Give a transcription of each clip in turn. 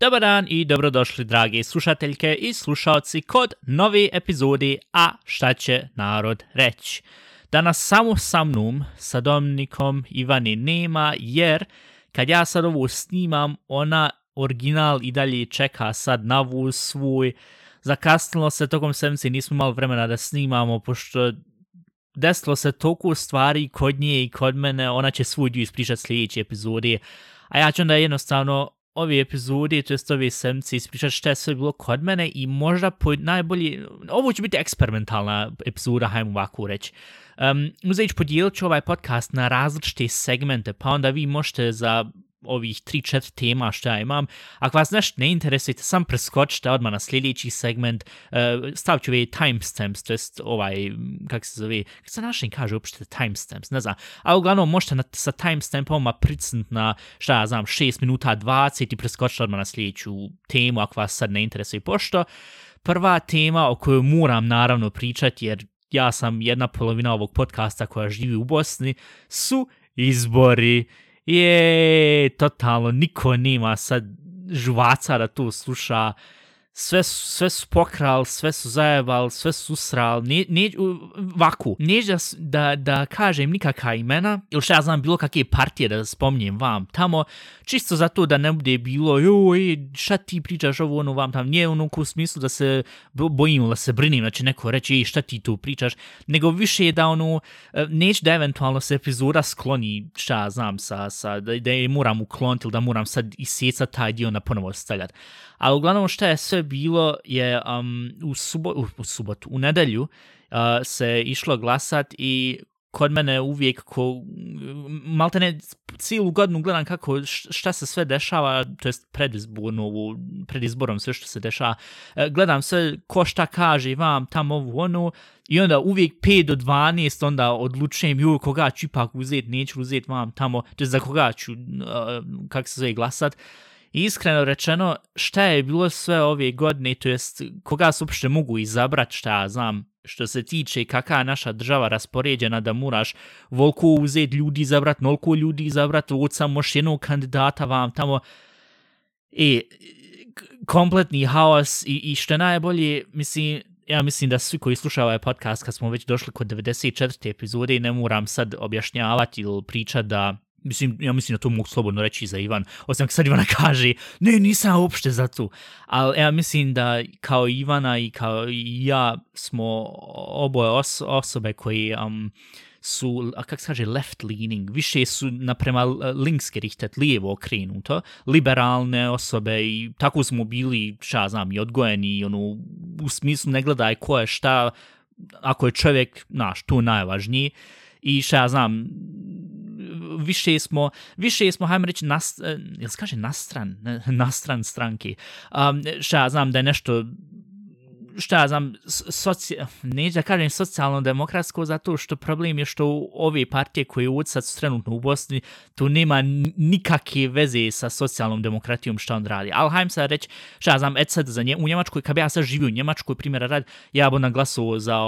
Dobar dan i dobrodošli dragi slušateljke i slušalci kod novi epizodi A šta će narod reći. Danas samo sa mnom, sa Dominikom Ivani nema jer kad ja sad ovo snimam ona original i dalje čeka sad na vu svoj. Zakasnilo se tokom sedmice, nismo imali vremena da snimamo, pošto desilo se toliko stvari kod nje i kod mene, ona će svuđu ispričati sljedeće epizode. A ja ću onda jednostavno ove epizode, to jest ove semci ispričat što je sve bilo kod mene i možda po najbolji, ovo će biti eksperimentalna epizoda, hajmo ovako reći. Um, Uzeti ću ovaj podcast na različite segmente, pa onda vi možete za ovih 3-4 tema što ja imam. Ako vas nešto ne interesujete, sam preskočite odmah na sljedeći segment, e, uh, stavit ću ovaj timestamps, to jest ovaj, kak se zove, kako se našim kaže uopšte timestamps, ne znam. A uglavnom možete na, sa timestampom pricnut na, šta ja znam, 6 minuta 20 i preskočite odmah na sljedeću temu ako vas sad ne interesuje. Pošto prva tema o kojoj moram naravno pričati, jer ja sam jedna polovina ovog podcasta koja živi u Bosni, su izbori je totalno niko nima sad žvaca da tu sluša sve su, sve su pokral, sve su zajebal, sve su usral, ne, ne, vaku, neđe da, da kažem nikakva imena, ili što ja znam bilo kakve partije da spomnim vam tamo, čisto zato da ne bude bilo, joj, šta ti pričaš ovo ono vam tamo, nije ono u smislu da se bojim, da se brinim, da će neko reći, šta ti tu pričaš, nego više je da ono, e, neće da eventualno se epizoda skloni, šta ja znam, sa, sa, da, da je moram ukloniti ili da moram sad isjecati taj dio na ponovo stavljati. A uglavnom što je sve bilo je um, u, subo, u, u subotu, u nedelju uh, se išlo glasat i kod mene uvijek ko malte ne cijelu godinu gledam kako šta se sve dešava to jest predizborno pred izborom sve što se dešava. E, gledam sve ko šta kaže vam tam ovu onu i onda uvijek 5 do 12 onda odlučujem ju koga ću ipak uzeti neću uzeti vam tamo to jest za koga ću uh, kako se zove glasat iskreno rečeno, šta je bilo sve ove godine, to jest koga se uopšte mogu izabrat, šta ja znam, što se tiče kakva naša država raspoređena da moraš volko uzeti ljudi izabrat, nolko ljudi izabrat, od samo jednog kandidata vam tamo. E, I kompletni haos i, i što najbolje, mislim, ja mislim da svi koji slušaju ovaj podcast, kad smo već došli kod 94. epizode, i ne moram sad objašnjavati ili pričati da mislim, ja mislim da to mogu slobodno reći za Ivan, osim sad Ivana kaže, ne, nisam uopšte za to, ali ja mislim da kao Ivana i kao i ja smo oboje os osobe koji um, su, a kak se kaže, left leaning, više su naprema linkske richtet, lijevo okrenuto, liberalne osobe i tako smo bili, šta znam, i odgojeni, i ono, u smislu ne gledaj ko je šta, ako je čovjek, znaš, tu najvažniji, i šta ja znam, više smo, više smo, hajmo reći, nas, eh, ili se kaže nastran, nastran stranke. Um, šta ja znam da je nešto šta ja znam, soci, neću da kažem socijalno-demokratsko, zato što problem je što ove partije koje uvod sad su trenutno u Bosni, tu nema nikakve veze sa socijalnom demokratijom što on radi. Ali hajdem sad reći, šta ja znam, et sad za nje, u Njemačkoj, kad bi ja sad živio u Njemačkoj primjera rad, ja bi naglasao za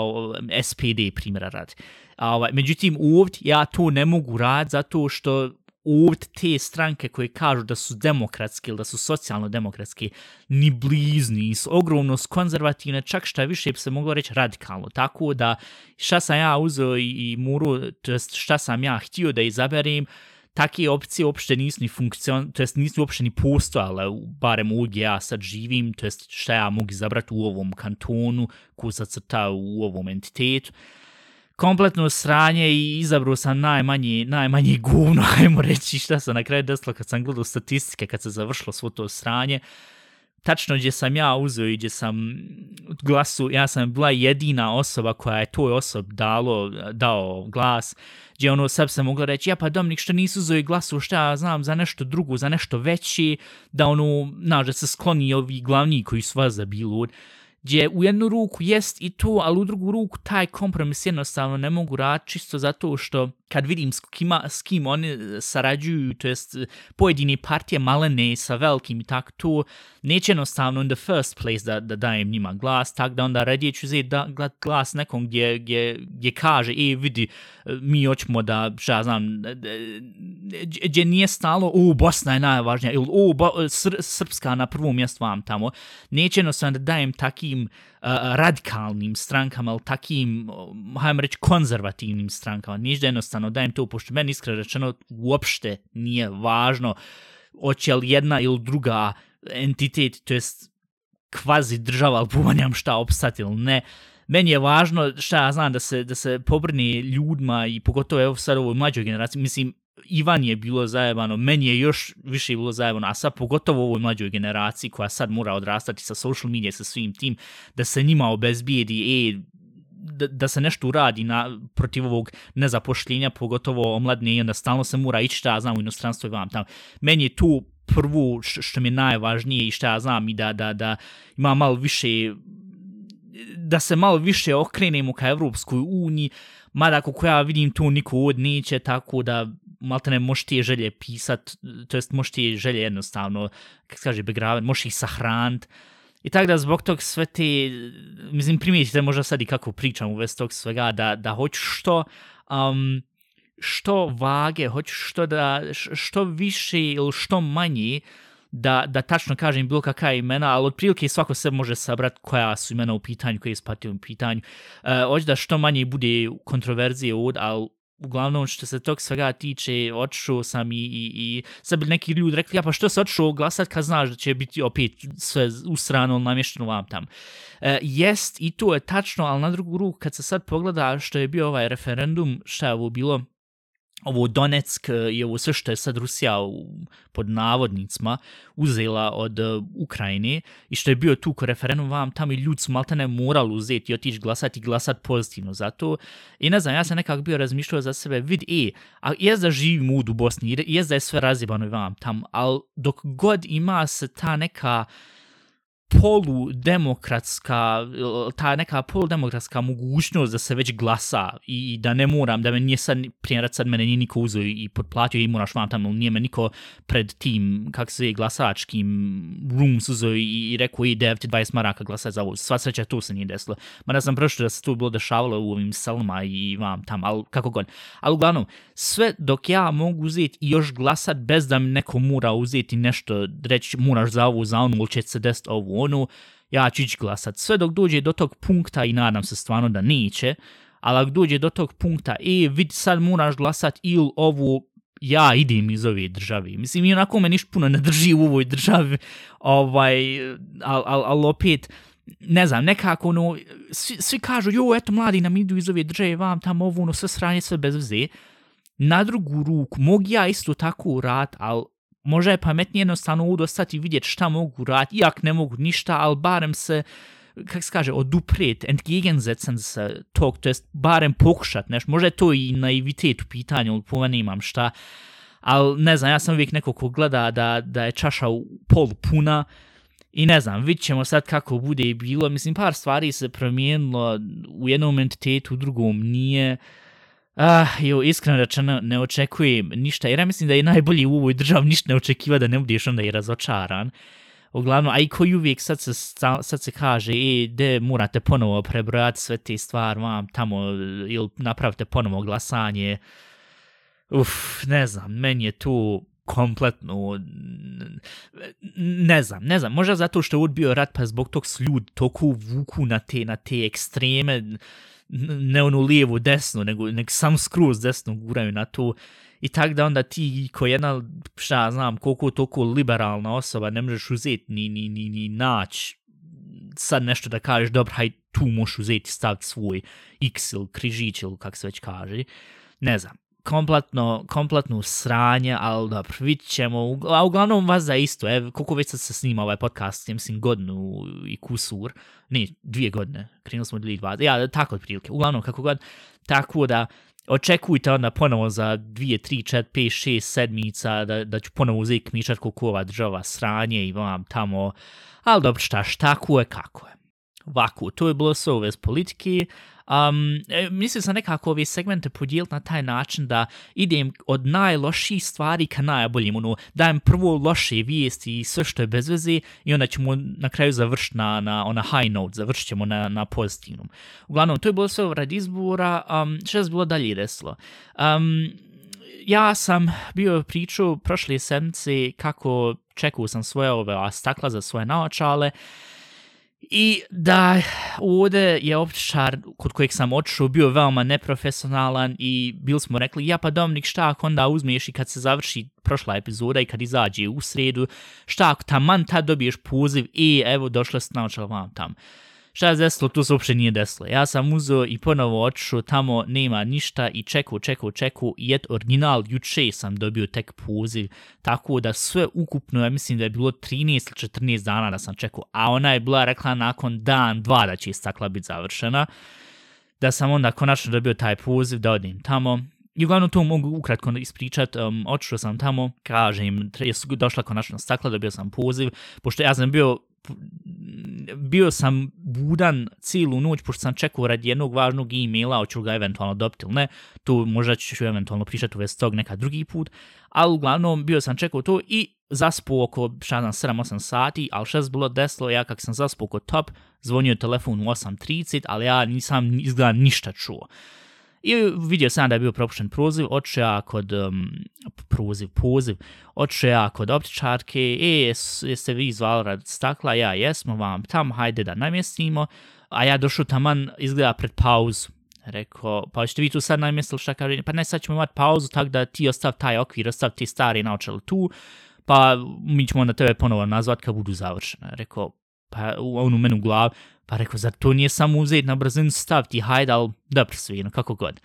SPD primjera rad. A, Ovaj, međutim, uvod ja to ne mogu rad zato što ovdje te stranke koje kažu da su demokratski ili da su socijalno-demokratski ni blizni, su ogromno konzervativne, čak šta više bi se moglo reći radikalno. Tako da šta sam ja uzeo i, i muru, to jest šta sam ja htio da izaberim, takve opcije uopšte nisu ni funkcion, to jest nisu uopšte ni postojale, barem u gdje ja sad živim, to jest šta ja mogu izabrati u ovom kantonu, ko sad crta u ovom entitetu kompletno sranje i izabru sam najmanji, najmanji guvno, ajmo reći šta se na kraju desilo kad sam gledao statistike, kad se završilo svo to sranje. Tačno gdje sam ja uzeo i gdje sam glasu, ja sam bila jedina osoba koja je toj osob dalo, dao glas, gdje ono sad sam mogla reći, ja pa Dominik što nisu uzeo glasu, šta ja znam, za nešto drugo, za nešto veći, da ono, znaš, da se skloni ovi glavni koji su vas zabili gdje u jednu ruku jest i to, ali u drugu ruku taj kompromis jednostavno ne mogu raditi čisto zato što kad vidim s, kima, s kim oni e, sarađuju, to jest e, pojedini partije malene sa velikim i tako to, neće jednostavno in the first place da, da dajem njima glas, tak da onda radije ću zeti da glas nekom gdje, gdje, gdje kaže, e vidi, e, mi hoćemo da, šta ja znam, gdje nije stalo, u, Bosna je najvažnija, ili u, Sr Srpska na prvom mjestu vam tamo, neće jednostavno da dajem takim uh, radikalnim strankama, ali takim, hajmo reći, konzervativnim strankama, ništa jednostavno dajem to, pošto meni iskreno rečeno uopšte nije važno hoće li jedna ili druga entitet, to jest kvazi država, ali pomanjam šta opstati ili ne, meni je važno šta ja znam da se, da se pobrni ljudima i pogotovo evo sad ovoj mlađoj generaciji, mislim, Ivan je bilo zajebano, meni je još više bilo zajebano, a sad pogotovo ovoj mlađoj generaciji koja sad mora odrastati sa social media, sa svim tim, da se njima obezbijedi, e, da, da se nešto uradi na, protiv ovog nezapošljenja, pogotovo omladne, i onda stalno se mora ići šta ja znam u inostranstvo i vam tamo. Meni je tu prvu što mi je najvažnije i šta ja znam i da, da, da ima malo više da se malo više okrenemo ka Evropskoj uniji, mada kako ja vidim tu niko od neće, tako da malte ne možeš ti želje pisat, to jest možeš ti želje jednostavno, kako se kaže, begraven, možeš ih sahranit. I tako da zbog tog sve te, mislim, primijetite možda sad i kako pričam u vez tog svega, da, da hoću što, um, što vage, hoću što da, što više ili što manji, da, da tačno kažem bilo kakva imena, ali otprilike svako se može sabrat koja su imena u pitanju, koje je spatio u pitanju. Uh, hoću da što manje bude kontroverzije od, ali uglavnom što se tog svega tiče, odšao sam i, i, i sad bi neki ljudi rekli, ja pa što se odšao glasat kad znaš da će biti opet sve usrano, namješteno vam tam. E, jest i to je tačno, ali na drugu ruku kad se sad pogleda što je bio ovaj referendum, šta je ovo bilo, ovo Donetsk e, i ovo sve što je sad Rusija u, pod navodnicima uzela od uh, Ukrajine i što je bio tu ko referendum vam tamo i ljudi su maltene morali uzeti i otići glasati i glasati pozitivno za to. I ne znam, ja sam nekako bio razmišljao za sebe, vid, e, a jes da živim u Bosni, jes da je sve razjebano i vam tam, ali dok god ima se ta neka poludemokratska, ta neka poludemokratska mogućnost da se već glasa i da ne moram, da me nije sad, primjer sad mene nije niko uzeo i potplatio i moraš vam tamo, nije me niko pred tim, kak se je glasačkim rooms uzeo i, i rekao i 9-20 maraka glasa za ovo. Sva sreća to se nije desilo. Ma ne sam prošlo da se to bilo dešavalo u ovim selama i vam tamo, ali kako god. Ali uglavnom, sve dok ja mogu uzeti i još glasat bez da mi neko mora uzeti nešto, reći moraš za ovo, za ono, ili će se desiti ono, onu, ja ću ići glasat. Sve dok dođe do tog punkta i nadam se stvarno da neće, ali ako dođe do tog punkta, e, vidi sad moraš glasat ili ovu, ja idem iz ove države. Mislim, i onako me ništa puno ne drži u ovoj državi, ovaj, ali al, al opet, ne znam, nekako, ono, svi, svi kažu, jo, eto, mladi nam idu iz ove države, vam tamo ovo, ono, sve sranje, sve bez vze. Na drugu ruku, mogu ja isto tako urat, ali možda je pametnije jednostavno udostati i vidjeti šta mogu raditi, iak ne mogu ništa, ali barem se, kak se kaže, odupret, entgegensetzen se tog, to jest barem pokušat nešto, možda je to i naivitet u pitanju, ali po imam šta, ali ne znam, ja sam uvijek neko ko gleda da, da je čaša u polu puna, I ne znam, vidit ćemo sad kako bude i bilo. Mislim, par stvari se promijenilo u jednom entitetu, u drugom nije. Uh, Ah, jo, iskreno rečeno, ne očekujem ništa, jer ja mislim da je najbolji u ovoj državi ništa ne očekiva da ne budeš onda i razočaran. Uglavnom, a i koji uvijek sad se, sad se kaže, e, de, morate ponovo prebrojati sve te stvari, vam tamo, ili napravite ponovo glasanje. Uf, ne znam, meni je tu kompletno, ne znam, ne znam, možda zato što je odbio rat, pa zbog tog s ljud toliko vuku na te, na te ekstreme, ne onu lijevu desnu, nego nek sam skroz desnu guraju na to. I tak da onda ti ko jedna, šta znam, koliko toliko liberalna osoba ne možeš uzeti ni, ni, ni, ni nać sad nešto da kažeš, dobro, haj tu možeš uzeti staviti svoj x ili križić ili kak se već kaže. Ne znam, kompletno, kompletno sranje, ali dobro, vidit ćemo, a uglavnom vas za isto, evo, koliko već sad se snima ovaj podcast, ja mislim godinu i kusur, ne, dvije godine, krenuli smo 2020, ja, tako od prilike, uglavnom kako god, tako da, očekujte onda ponovo za dvije, tri, čet, pet, šest sedmica da, da ću ponovo uzeti kmičar koliko ova država sranje i vam tamo, ali dobro šta, šta, kako je, kako je. ovako, to je bilo sve ove politike, Um, e, mislim sam nekako ove segmente podijeliti na taj način da idem od najloših stvari ka najboljim, ono, dajem prvo loše vijesti i sve što je bez veze i onda ćemo na kraju završiti na, na ona high note, završit ćemo na, na pozitivnom. Uglavnom, to je bilo sve rad izbora, um, što je bilo dalje desilo? Um, ja sam bio priču prošle sedmice kako čekao sam svoje ove stakla za svoje naočale, I da ovdje je optičar kod kojeg sam otišao bio veoma neprofesionalan i bili smo rekli, ja pa Dominik, šta ako onda uzmiješ i kad se završi prošla epizoda i kad izađe u sredu, šta ako taman tad dobiješ poziv i evo došla se naučila vam tam šta se desilo, to se uopšte nije desilo. Ja sam uzeo i ponovo otišao, tamo nema ništa i čekao, čekao, čekao i et original juče sam dobio tek poziv, tako da sve ukupno, ja mislim da je bilo 13 ili 14 dana da sam čekao, a ona je bila rekla nakon dan, dva da će stakla biti završena, da sam onda konačno dobio taj poziv da odim tamo. I uglavnom to mogu ukratko ispričat, um, otišao sam tamo, kažem, je došla konačno stakla, dobio sam poziv, pošto ja sam bio bio sam budan cijelu noć, pošto sam čekao radi jednog važnog e-maila, hoću ga eventualno dobiti ili ne, tu možda ću eventualno pričati u vezi tog neka drugi put, ali uglavnom bio sam čekao to i zaspo oko, šta znam, 7-8 sati, ali što je bilo desilo, ja kak sam zaspo oko top, zvonio telefon u 8.30, ali ja nisam izgleda ništa čuo. I vidio sam da je bio propušten proziv, oče ja kod um, proziv, poziv, oče ja kod optičarke, e, jeste vi zvali rad stakla, ja jesmo vam tam, hajde da namjestimo, a ja došao taman, izgleda pred pauzu. Rekao, pa ćete vi tu sad namjestili šta kaže, pa ne, sad ćemo imati pauzu, tako da ti ostav taj okvir, ostav ti stari naočel tu, pa mi ćemo na tebe ponovo nazvat kad budu završene. Rekao, pa on u ono menu glavi, pa rekao, zar to nije samo uzeti na brzinu staviti, hajde, ali dobro svino, kako god.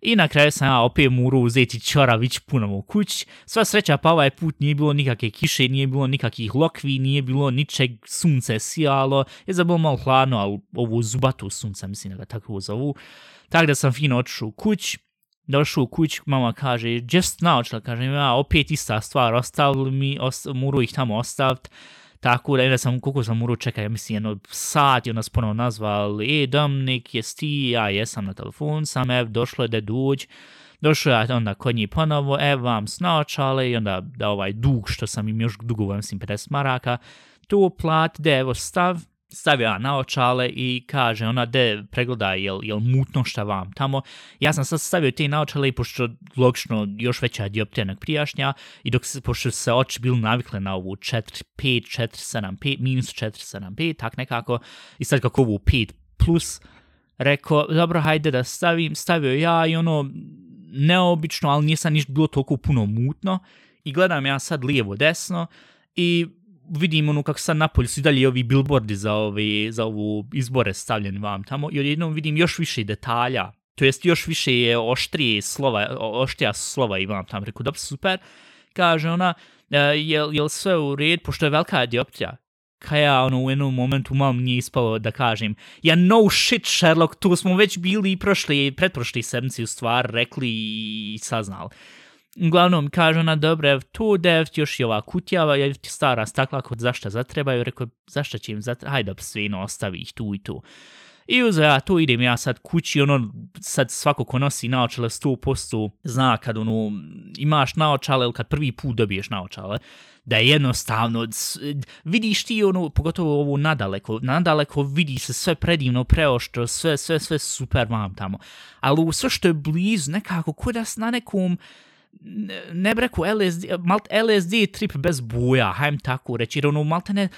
I na kraju sam ja opet morao uzeti čoravić punom u kuć. Sva sreća pa ovaj put nije bilo nikakve kiše, nije bilo nikakvih lokvi, nije bilo ničeg sunce sijalo. Je za bilo malo hladno, ali ovo zubatu sunca, mislim da ga tako zovu. Tako da sam fino otišao u kuć. Došao u kuć, mama kaže, just naočila, kaže, ja, opet ista stvar, ostavili mi, os, morao ih tamo ostaviti. Tako da, onda sam, koliko sam morao čekati, ja mislim, jedno sat, i onda ponovo nazval, e, Dominik, jes ti, ja jesam na telefon, sam, ev, došlo je da duđ, došlo je onda kod njih ponovo, ev, vam snačale, i onda da ovaj dug, što sam im još dugo, mislim, 50 maraka, to plat, da evo stav, stavlja na naočale i kaže ona de pregleda jel, jel mutno šta vam tamo. Ja sam sad stavio te naočale i pošto logično još veća dioptrija nek prijašnja i dok se, pošto se oči bili navikle na ovu 4, 5, 4, 7, 5, minus 4, 7, 5, tak nekako. I sad kako ovu 5 plus rekao, dobro, hajde da stavim, stavio ja i ono neobično, ali nisam ništa bilo toliko puno mutno. I gledam ja sad lijevo desno i vidim ono kako sad napolju su dalje ovi billboardi za, ovi, za ovu izbore stavljeni vam tamo i odjednom vidim još više detalja, to jest još više je oštrije slova, oštrija slova imam tamo, reku, da super, kaže ona, uh, jel, jel sve u red, pošto je velika dioptrija, kaj ja ono u jednom momentu malo nije ispalo da kažem, ja no shit Sherlock, tu smo već bili i prošli, pretprošli sedmici u stvar, rekli i saznali. Uglavnom, kaže ona, dobro, evo tu, dev još i ova kutjava, je ti stara stakla, kod zašta zatrebaju, rekao, zašta će im zatrebaju, hajde, svino, ostavi ih tu i tu. I uzo ja tu idem ja sad kući, ono, sad svako ko nosi naočale 100% zna kad ono, imaš naočale ili kad prvi put dobiješ naočale, da je jednostavno, vidiš ti ono, pogotovo ovo nadaleko, nadaleko vidi se sve predivno, preoštro, sve, sve, sve super vam tamo. Ali u sve što je blizu, nekako, kod na nekom, ne bi rekao LSD, malt LSD trip bez buja, hajdem tako reći, jer ono malte ne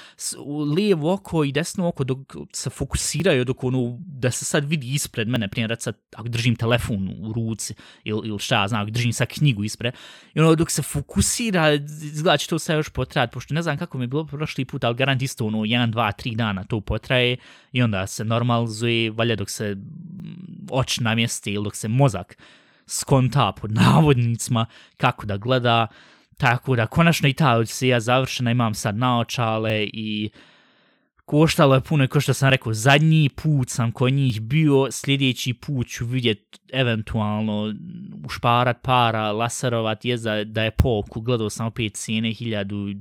lijevo oko i desno oko dok se fokusiraju, dok ono, da se sad vidi ispred mene, primjer, sad, ako držim telefon u ruci, ili, il šta, znam, ako držim sad knjigu ispred, i ono, dok se fokusira, izgleda će to sve još potrajati, pošto ne znam kako mi je bilo prošli put, ali garant isto, ono, 1, 2, 3 dana to potraje, i onda se normalizuje, valja dok se oč namjesti, ili dok se mozak skonta pod navodnicima kako da gleda, tako da konačno i ta odisija završena, imam sad naočale i koštalo je puno, kao što sam rekao, zadnji put sam kod njih bio, sljedeći put ću vidjet eventualno ušparat para, laserovat, je za, da je poku, gledao sam opet cijene, hiljadu e,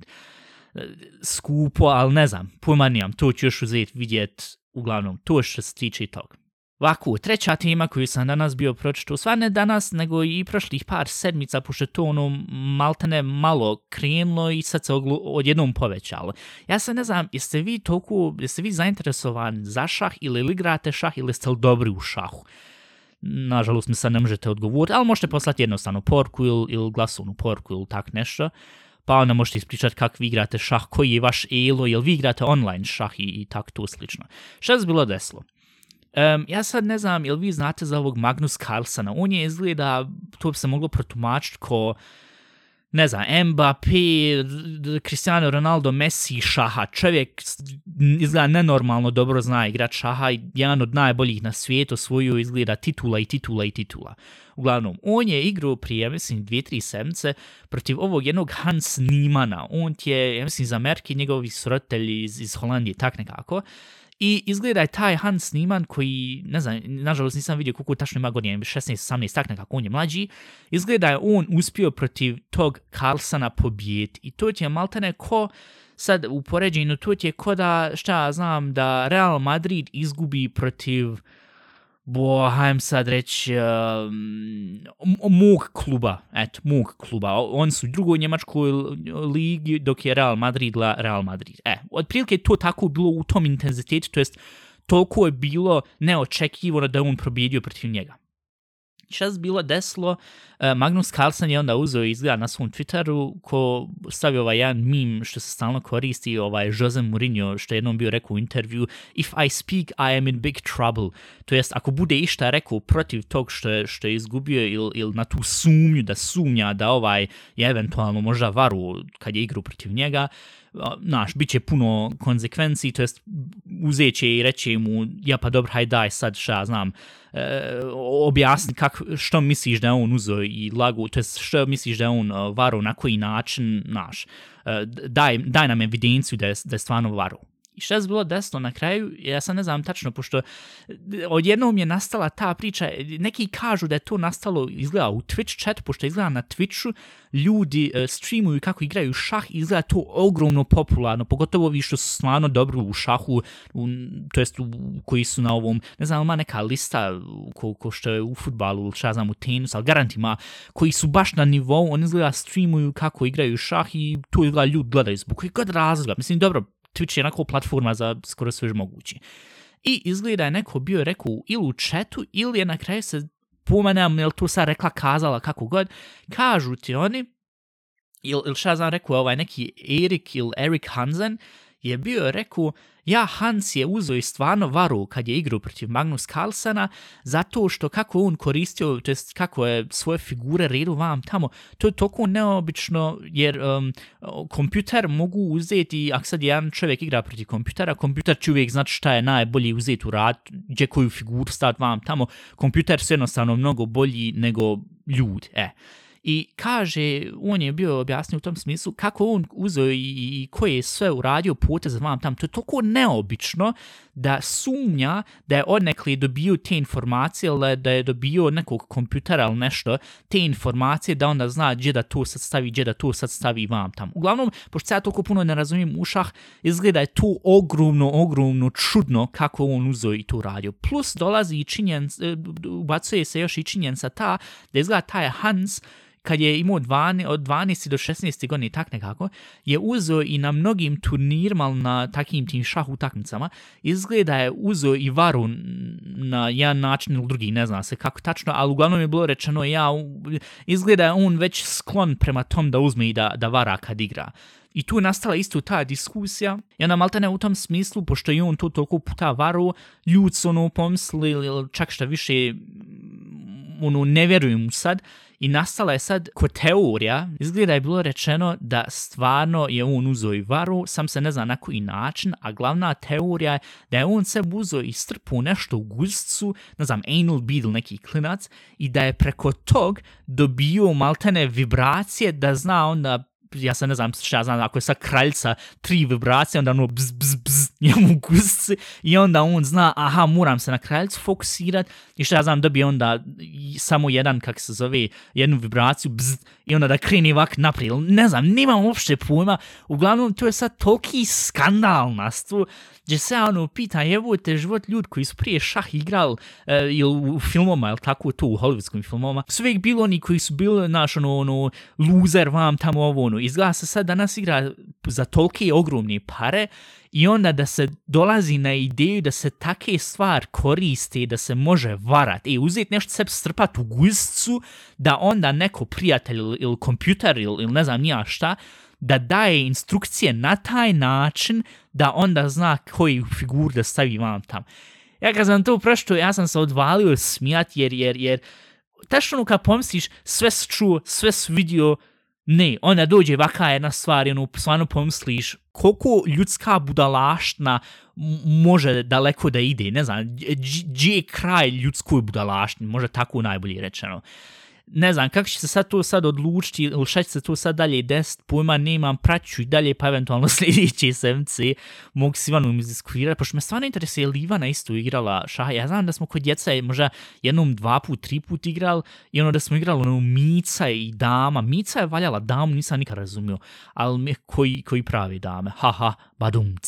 skupo, ali ne znam, pojma nijam, to ću još uzeti vidjet. Uglavnom, to što se tiče toga. Ovako, treća tema koju sam danas bio pročito, sva ne danas, nego i prošlih par sedmica, pošto to ono maltene malo krenulo i sad se oglu, odjednom povećalo. Ja se ne znam, jeste vi toliko, jeste vi zainteresovan za šah ili igrate šah ili ste li dobri u šahu? Nažalost mi sad ne možete odgovoriti, ali možete poslati jednostavno porku ili, ili glasovnu porku ili tak nešto. Pa onda možete ispričati kako vi igrate šah, koji je vaš elo, jel vi igrate online šah i, i tak to slično. Šta se bilo deslo? Um, ja sad ne znam, jel vi znate za ovog Magnus Carlsona? On je izgleda, to bi se moglo protumačiti ko, ne znam, Mbappé, Cristiano Ronaldo, Messi, šaha. Čovjek izgleda nenormalno dobro zna igrat šaha i jedan od najboljih na svijetu svoju izgleda titula i titula i titula. Uglavnom, on je igrao prije, mislim, dvije, tri semce protiv ovog jednog Hans Niemana. On je, ja mislim, za Amerike njegovi sroditelji iz, iz Holandije, tak nekako. I izgleda je taj Hans Niemann koji, ne znam, nažalost nisam vidio koliko tačno ima godina, 16, 18, tak nekako, on je mlađi. Izgleda je on uspio protiv tog Carlsona pobijeti. I to je maltene ko, sad u poređenju, to je ko da, šta znam, da Real Madrid izgubi protiv bo, hajdem sad reći, um, mog kluba, eto, mog kluba. Oni su u drugoj Njemačkoj ligi, dok je Real Madrid la Real Madrid. E, otprilike to tako bilo u tom intenzitetu, to jest toliko je bilo neočekivano da on probijedio protiv njega čas bilo deslo, e, Magnus Carlsen je onda uzeo izgleda na svom Twitteru ko stavio ovaj jedan mim što se stalno koristi, ovaj Jose Mourinho što je jednom bio rekao u intervju If I speak, I am in big trouble. To jest, ako bude išta rekao protiv tog što je, što je izgubio ili il na tu sumnju da sumnja da ovaj je eventualno možda varu kad je igru protiv njega, naš, bit će puno konsekvenciji, to jest uzeće i reće mu, ja pa dobro, hajde daj sad šta znam, e, objasni kak, što misliš da on uzo i lagu, to jest što misliš da on e, varo, na koji način, naš, e, daj, daj nam evidenciju da je, da je stvarno varo. I šta je bilo desno na kraju, ja sam ne znam tačno, pošto eh, odjednom je nastala ta priča, eh, neki kažu da je to nastalo, izgleda u Twitch chat, pošto izgleda na Twitchu, ljudi uh, streamuju kako igraju šah i izgleda to ogromno popularno, pogotovo vi što su stvarno dobro u šahu, u, to jest u, koji su na ovom, ne znam, ima neka lista ko, ko što je u futbalu ili šta znam u tenis, ali garantima, koji su baš na nivou, oni izgleda streamuju kako igraju šah i to izgleda ljudi gledaju zbog koji god razloga. Mislim, dobro, Twitch je onako platforma za skoro sve moguće. I izgleda je neko bio rekao ili u chatu ili je na kraju se pomenem, jel tu sad rekla, kazala, kako god, kažu ti oni, ili il šta znam rekao, ovaj neki Erik ili Erik Hansen, je bio rekao, ja Hans je uzo i stvarno varu kad je igrao protiv Magnus Carlsena, zato što kako on koristio, to jest kako je svoje figure redu vam tamo, to je toliko neobično, jer um, kompjuter mogu uzeti, ako sad jedan čovjek igra protiv kompjutera, kompjuter će uvijek znati šta je najbolji uzeti u rad, gdje koju figuru stati vam tamo, kompjuter su jednostavno mnogo bolji nego ljudi, e. I kaže, on je bio objasnio u tom smislu kako on uzeo i, i koje je sve uradio puta za vam tam. To je toliko neobično da sumnja da je odnekli dobio te informacije ili da je dobio nekog kompjutera ili nešto, te informacije da onda zna gdje da to sad stavi, gdje da to sad stavi vam tam. Uglavnom, pošto ja toliko puno ne razumijem u šah, izgleda je to ogromno, ogromno čudno kako on uzeo i to radio. Plus dolazi i činjenca, e, ubacuje se još i činjenca ta da izgleda taj Hans kad je imao 12, od 12 do 16 godine, tak nekako, je uzeo i na mnogim turnirima, na takim tim šah utakmicama, izgleda je uzeo i varu na jedan način ili drugi, ne zna se kako tačno, ali uglavnom je bilo rečeno, ja, izgleda je on već sklon prema tom da uzme i da, da vara kad igra. I tu je nastala isto ta diskusija. I onda maltene u tom smislu, pošto je on to toliko puta varu, ljud su ono pomislili, čak šta više, ono, ne vjerujem mu sad, I nastala je sad ko teorija, izgleda je bilo rečeno da stvarno je on uzo i varu, sam se ne zna na koji način, a glavna teorija je da je on se uzo i strpu nešto u guzcu, ne znam, anal beetle, neki klinac, i da je preko tog dobio maltene vibracije da zna onda ja se ne znam šta znam, ako je sa kraljca tri vibracije, onda ono bz, bz, bz, njemu gusci i onda on zna, aha, moram se na kraljicu fokusirat i što ja znam, dobije onda samo jedan, kak se zove, jednu vibraciju, bzz, i onda da kreni ovak naprijed. Ne znam, nemam uopšte pojma. Uglavnom, to je sad toliki skandal nastu, gdje se ono pita, evo te život ljudi koji su prije šah igral e, ili u filmoma, ili tako to u hollywoodskim filmoma, su uvijek bilo oni koji su bili, naš, ono, ono, loser vam tamo ovo, ono. Izgleda se sad danas igra za tolike ogromne pare i onda da se dolazi na ideju da se take stvar koriste da se može varati. E, uzeti nešto sebe strpat u guzicu, da onda neko prijatelj ili, ili kompjuter ili, ili ne znam nija šta, da daje instrukcije na taj način da onda zna koji figur da stavi vam tam. Ja kad sam to prošto, ja sam se odvalio smijat jer, jer, jer tačno ono kad pomisliš sve si čuo, sve si vidio, ne, onda dođe vaka jedna stvar i ono, stvarno pomisliš koliko ljudska budalaštna može daleko da ide, ne znam, gdje je kraj ljudskoj budalaštni, može tako najbolje rečeno. Uh, ne znam, kako će se sad to sad odlučiti ili šta će se to sad dalje desiti, pojma nemam, praću i dalje pa eventualno sljedeći SMC mogu s Ivanom izdiskutirati, pošto me stvarno interesuje je li Ivana isto igrala šaha, ja znam da smo kod djeca možda jednom dva put, tri put igrali i ono da smo igrali ono Mica i Dama, Mica je valjala Damu, nisam nikad razumio, ali koji, koji pravi Dame, haha, badumc.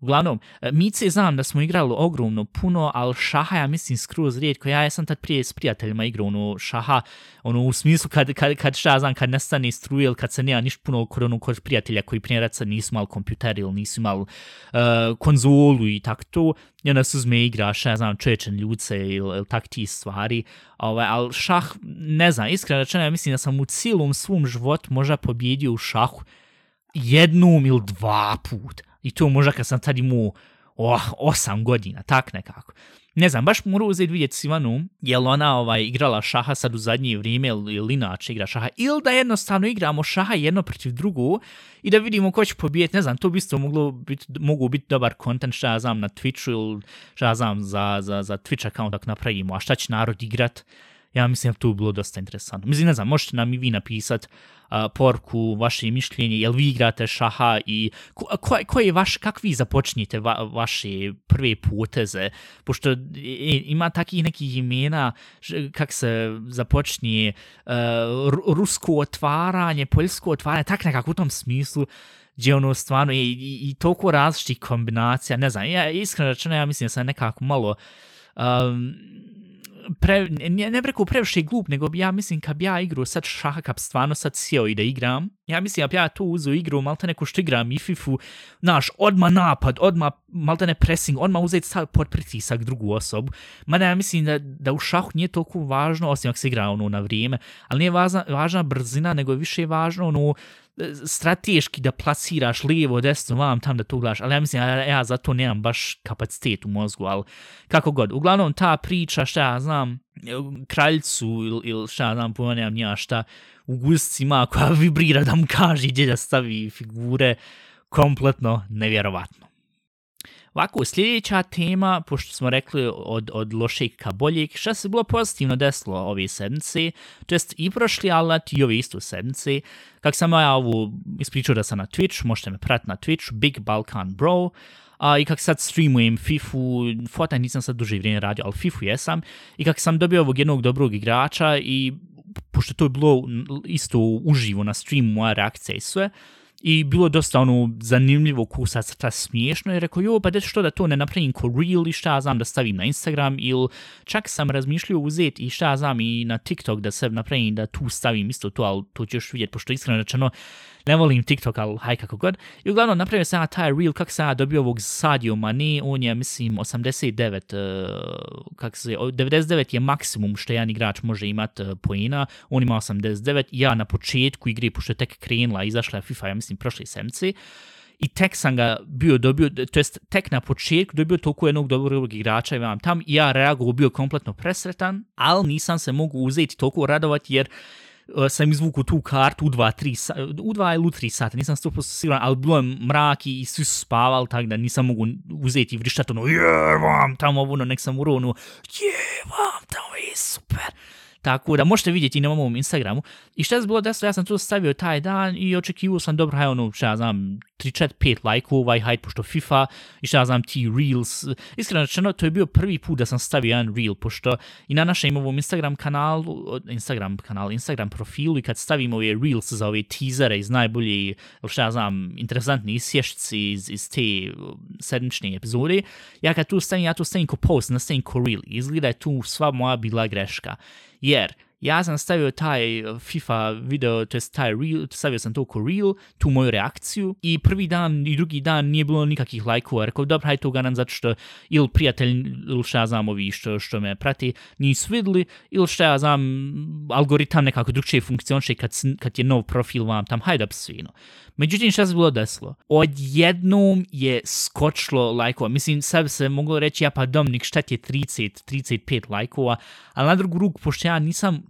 Uglavnom, e, Mice znam da smo igrali ogromno puno, ali šaha ja mislim skroz rijetko. Ja sam tad prije s prijateljima igrao ono šaha, ono u smislu kad, kad, kad šta znam, kad nestane struje ili kad se nema ništa puno kod, ono, kod prijatelja koji prije raca nisu imali kompjuter ili nisu imali uh, konzolu i tak to. I onda se uzme igra, šta ja znam, čečen ljuce ili, ili tak ti stvari. Ovaj, ali šah, ne znam, iskreno rečeno, ja mislim da sam u cijelom svom životu možda pobjedio u šahu jednom ili dva put. I to možda kad sam tad imao oh, osam godina, tak nekako. Ne znam, baš moram uzeti vidjeti Sivanu, je li ona ovaj, igrala šaha sad u zadnje vrijeme ili, inače igra šaha, ili da jednostavno igramo šaha jedno protiv drugu i da vidimo ko će pobijeti, ne znam, to bi isto moglo biti, mogu biti dobar kontent šta ja znam na Twitchu ili šta ja znam za, za, za Twitch account ako napravimo, a šta će narod igrat, ja mislim da to bilo dosta interesantno. Mislim, ne znam, možete nam i vi napisati uh, porku, vaše mišljenje, jel vi igrate šaha i ko, ko, ko je vaš, kak vi započnite va, vaše prve poteze, pošto ima takih nekih imena kak se započnije e, uh, rusko otvaranje, poljsko otvaranje, tak nekako u tom smislu, gdje ono stvarno i, i, i toliko različitih kombinacija, ne znam, ja iskreno rečeno, ja mislim da sam nekako malo um, pre, ne, ne preko previše glup, nego ja mislim kad ja igru sad šaha, kad stvarno sad sjeo i da igram, ja mislim da ja tu uzu igru, malte neko što igram i fifu, naš, odma napad, odma malte ne pressing, odma uzeti sad pod pritisak drugu osobu. Mada ja mislim da, da u šahu nije toliko važno, osim ako se igra ono na vrijeme, ali nije važna, važna brzina, nego je više važno ono, strateški da plasiraš lijevo, desno, vam tam da to gledaš, ali ja mislim, ja, ja za to nemam baš kapacitet u mozgu, ali kako god. Uglavnom, ta priča, šta ja znam, kraljicu ili, il, šta ja znam, pojma nemam nija šta, u guscima koja vibrira da mu kaže gdje da stavi figure, kompletno nevjerovatno. Ovako, sljedeća tema, pošto smo rekli od, od lošeg ka boljeg, šta se bilo pozitivno desilo ove sedmice, to jest i prošli alat i ove isto sedmice. Kak sam ja ovu ispričao da sam na Twitch, možete me pratiti na Twitch, Big Balkan Bro, a, i kak sad streamujem FIFU, Fortnite nisam sad duže vrijeme radio, ali FIFU jesam, i kak sam dobio ovog jednog dobrog igrača i pošto to je bilo isto uživo na streamu, moja reakcija i sve, i bilo dosta ono zanimljivo kusa crta smiješno i rekao jo pa da što da to ne napravim ko reel i šta znam da stavim na Instagram ili čak sam razmišljio uzeti i šta znam i na TikTok da se napravim da tu stavim isto to ali to ćeš vidjeti pošto iskreno rečeno ne volim TikTok, ali haj kako god. I uglavnom napravio sam ja taj reel kako sam ja dobio ovog Sadio Mane, on je mislim 89, uh, e, kak se, 99 je maksimum što jedan igrač može imat uh, poena, on ima 89, ja na početku igre, pošto je tek krenula, izašla je FIFA, ja mislim, prošle semci, i tek sam ga bio dobio, to jest tek na početku dobio toliko jednog dobrog igrača i vam tam i ja reagovao bio kompletno presretan, ali nisam se mogu uzeti toliko radovati jer uh, E, sam izvuku tu kartu u 2-3 u 2 ili 3 sata, nisam 100% siguran, ali bilo je mrak i svi su spavali, tako da nisam mogu uzeti i vrištati ono, je vam tamo ono, nek sam u ronu, je vam tamo je super. Tako da možete vidjeti na mom Instagramu. I šta je bilo desilo, ja sam to stavio taj dan i očekivao sam dobro, hajde ono, šta ja znam, 3, 4, 5 lajkova, i hajde pošto FIFA i šta ja znam, ti Reels. Iskreno rečeno, to je bio prvi put da sam stavio jedan Reel, pošto i na našem ovom Instagram kanalu, Instagram kanal, Instagram profilu i kad stavimo ove Reels za ove teasere iz najbolje, šta ja znam, interesantni isješci iz, iz te sedmične epizode, ja kad tu stavim, ja tu stavim ko post, ne stavim ko Reel. Izgleda je tu sva moja bila greška jer ja sam stavio taj eh, FIFA video, to jest taj reel, stavio sam to ko reel, tu moju reakciju i prvi dan i drugi dan nije bilo nikakvih lajkova, rekao dobro, hajde to garan zato što ili prijatelj ili šta ja znam ovi što, što me prati nisu vidli ili šta ja znam algoritam nekako drugčije funkcioniše kad, kad je nov profil vam tam, hajde da svino. Međutim, šta se bilo desilo? Odjednom je skočilo lajkova. Mislim, sad se moglo reći, ja pa Dominik, šta ti je 30, 35 lajkova, ali na drugu ruku, pošto ja nisam,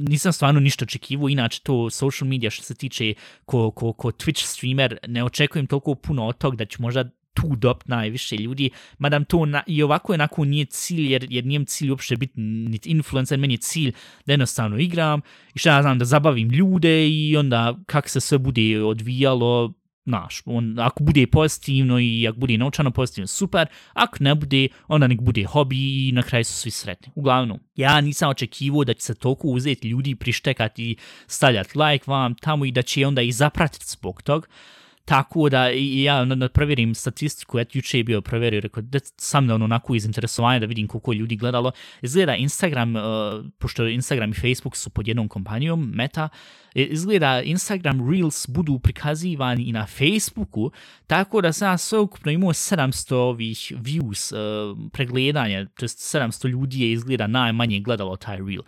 nisam stvarno ništa očekivo, inače to social media što se tiče ko, ko, ko Twitch streamer, ne očekujem toliko puno od tog da ću možda tu dop najviše ljudi, madam to na, i ovako jednako nije cilj, jer, jer nijem cilj uopšte biti niti influencer, meni je cilj da jednostavno igram i šta ja znam, da zabavim ljude i onda kak se sve bude odvijalo, naš, on, ako bude pozitivno i ako bude naučano pozitivno, super, ako ne bude, onda nek bude hobi i na kraju su svi sretni. Uglavnom, ja nisam očekivao da će se toliko uzeti ljudi, prištekati, stavljati like vam tamo i da će onda i zapratiti zbog toga. Tako da ja na, na provjerim statistiku, eto juče je bio provjerio, rekao da sam da ono onako iz interesovanja da vidim koliko ljudi gledalo. Izgleda Instagram, uh, pošto Instagram i Facebook su pod jednom kompanijom, Meta, e, izgleda Instagram Reels budu prikazivani i na Facebooku, tako da sam sve ukupno imao 700 ovih views, uh, pregledanja, to 700 ljudi je izgleda najmanje gledalo taj Reel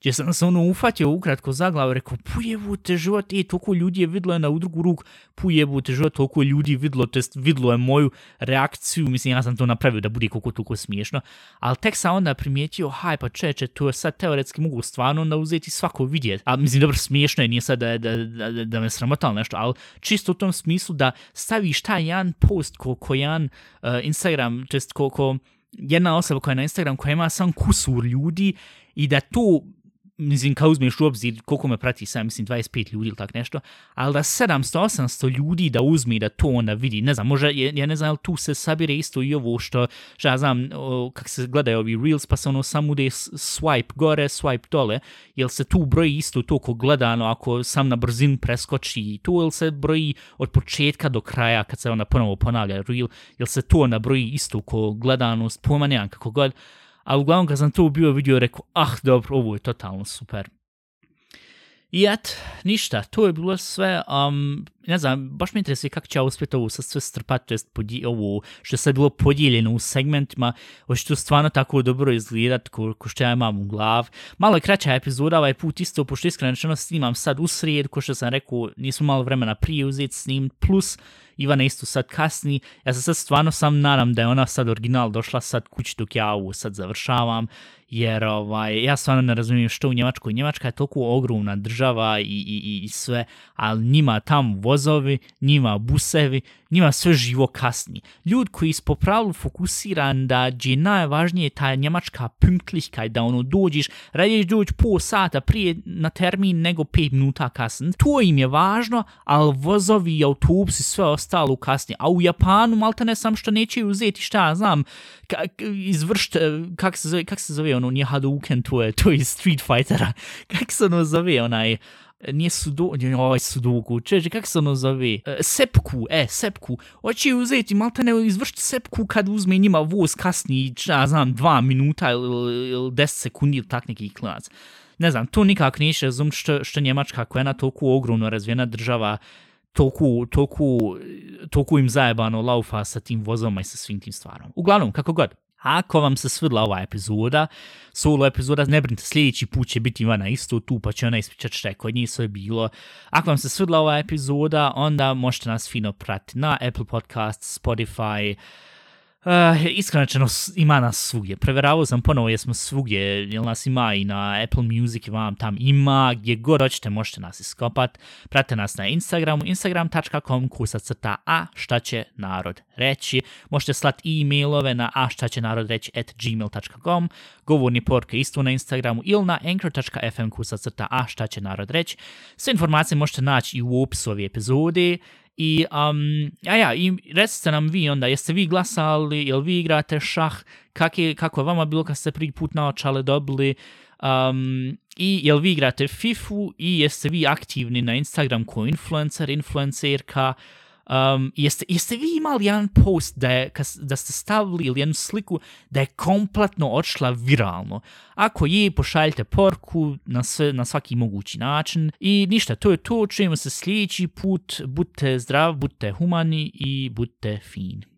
gdje sam se ono ufatio ukratko za glavu, rekao, pujevu te život, e, toliko ljudi je vidlo je na udrugu ruk, pujevu te život, toliko ljudi vidlo, to jest vidlo je moju reakciju, mislim, ja sam to napravio da bude koliko toliko smiješno, ali tek sam onda primijetio, haj, pa čeče, to je sad teoretski mogu stvarno onda uzeti svako vidjet, a mislim, dobro, smiješno je, nije sad da, da, da, da, da me sramotalo nešto, ali čisto u tom smislu da staviš taj jedan post ko, ko jedan uh, Instagram, to jest ko, ko jedna osoba koja je na Instagram koja ima sam kusur ljudi i da to mislim, kao uzmeš u obzir koliko me prati sam, mislim, 25 ljudi ili tak nešto, ali da 700-800 ljudi da uzme da to onda vidi, ne znam, možda, ja ne znam, tu se sabire isto i ovo što, što ja znam, kako se gledaju ovi Reels, pa se ono samo ude swipe gore, swipe dole, jel se tu broji isto to ko gledano, ako sam na brzinu preskoči i to, jel se broji od početka do kraja, kad se ona ponovo ponavlja Reel, jel se to onda broji isto ko gledano, pojma nemam kako god, a uglavnom kad sam to bio vidio, rekao, ah, dobro, ovo je totalno super. I et, ništa, to je bilo sve, um, ne znam, baš me interesuje kako će ja uspjeti ovo sve strpati, to jest ovo što je sad bilo podijeljeno u segmentima, hoće to stvarno tako dobro izgledat ko, ko što ja imam u glav. Malo je kraća epizoda, ovaj put isto, pošto iskreno snimam sad u srijed, ko što sam rekao, nismo malo vremena prije uzeti snim, plus Ivana isto sad kasni, ja se sad stvarno sam nadam da je ona sad original došla sad kući dok ja ovo sad završavam, jer ovaj, ja stvarno ne razumijem što u Njemačkoj. Njemačka je toliko ogromna država i, i, i sve, ali njima tam vozovi, njima busevi, njima sve živo kasni. Ljud koji su popravili fokusiran da je najvažnije ta njemačka pünktlichkeit, da ono dođeš, radiješ doći po sata prije na termin nego 5 minuta kasni. To im je važno, ali vozovi i autobusi sve ostalo kasni. A u Japanu malta ne sam što neće uzeti šta, znam, izvršt, e, kak se zove, kak se zove ono, nije Hadouken, to je, to je Street Fightera, kak se ono zove, onaj, nije sudo, oj ovaj sudoku, čeže, kak se ono zove, e, sepku, e, sepku, hoće uzeti, malta ne izvršiti sepku kad uzme njima voz kasni, ja znam, dva minuta ili, ili deset sekundi ili tak neki klinac. Ne znam, to nikak neće razum što, što Njemačka koja je na toliko ogromno razvijena država, toku, toku, toku im zajebano laufa sa tim vozama i sa svim tim stvarom. Uglavnom, kako god, Ako vam se svidla ova epizoda, solo epizoda, ne brinite, sljedeći put će biti Ivana isto tu, pa će ona ispričati šta je kod njih sve bilo. Ako vam se svidla ova epizoda, onda možete nas fino pratiti na Apple Podcast, Spotify, Uh, Eh, iskreno ima nas svugdje. Preveravao sam ponovo jesmo svugdje, jel nas ima i na Apple Music, vam tam ima, gdje god hoćete možete nas iskopat. Prate nas na Instagramu, instagram.com kusa crta a šta će narod reći. Možete slati e-mailove na a šta će narod reći at gmail.com, govorni porke isto na Instagramu ili na anchor.fm kusa crta a šta će narod reći. Sve informacije možete naći i u opisu ove epizode. I, um, a ja, i recite nam vi onda, jeste vi glasali, jel vi igrate šah, kak je, kako je vama bilo kad ste prvi put naočale dobili, um, i jel vi igrate FIFU i jeste vi aktivni na Instagram ko influencer, influencerka, Um, jeste, jeste vi imali jedan post da, je, da ste stavili ili jednu sliku da je kompletno odšla viralno? Ako je, pošaljite porku na, sve, na svaki mogući način. I ništa, to je to. Čujemo se sljedeći put. Budite zdrav, budite humani i budite fini.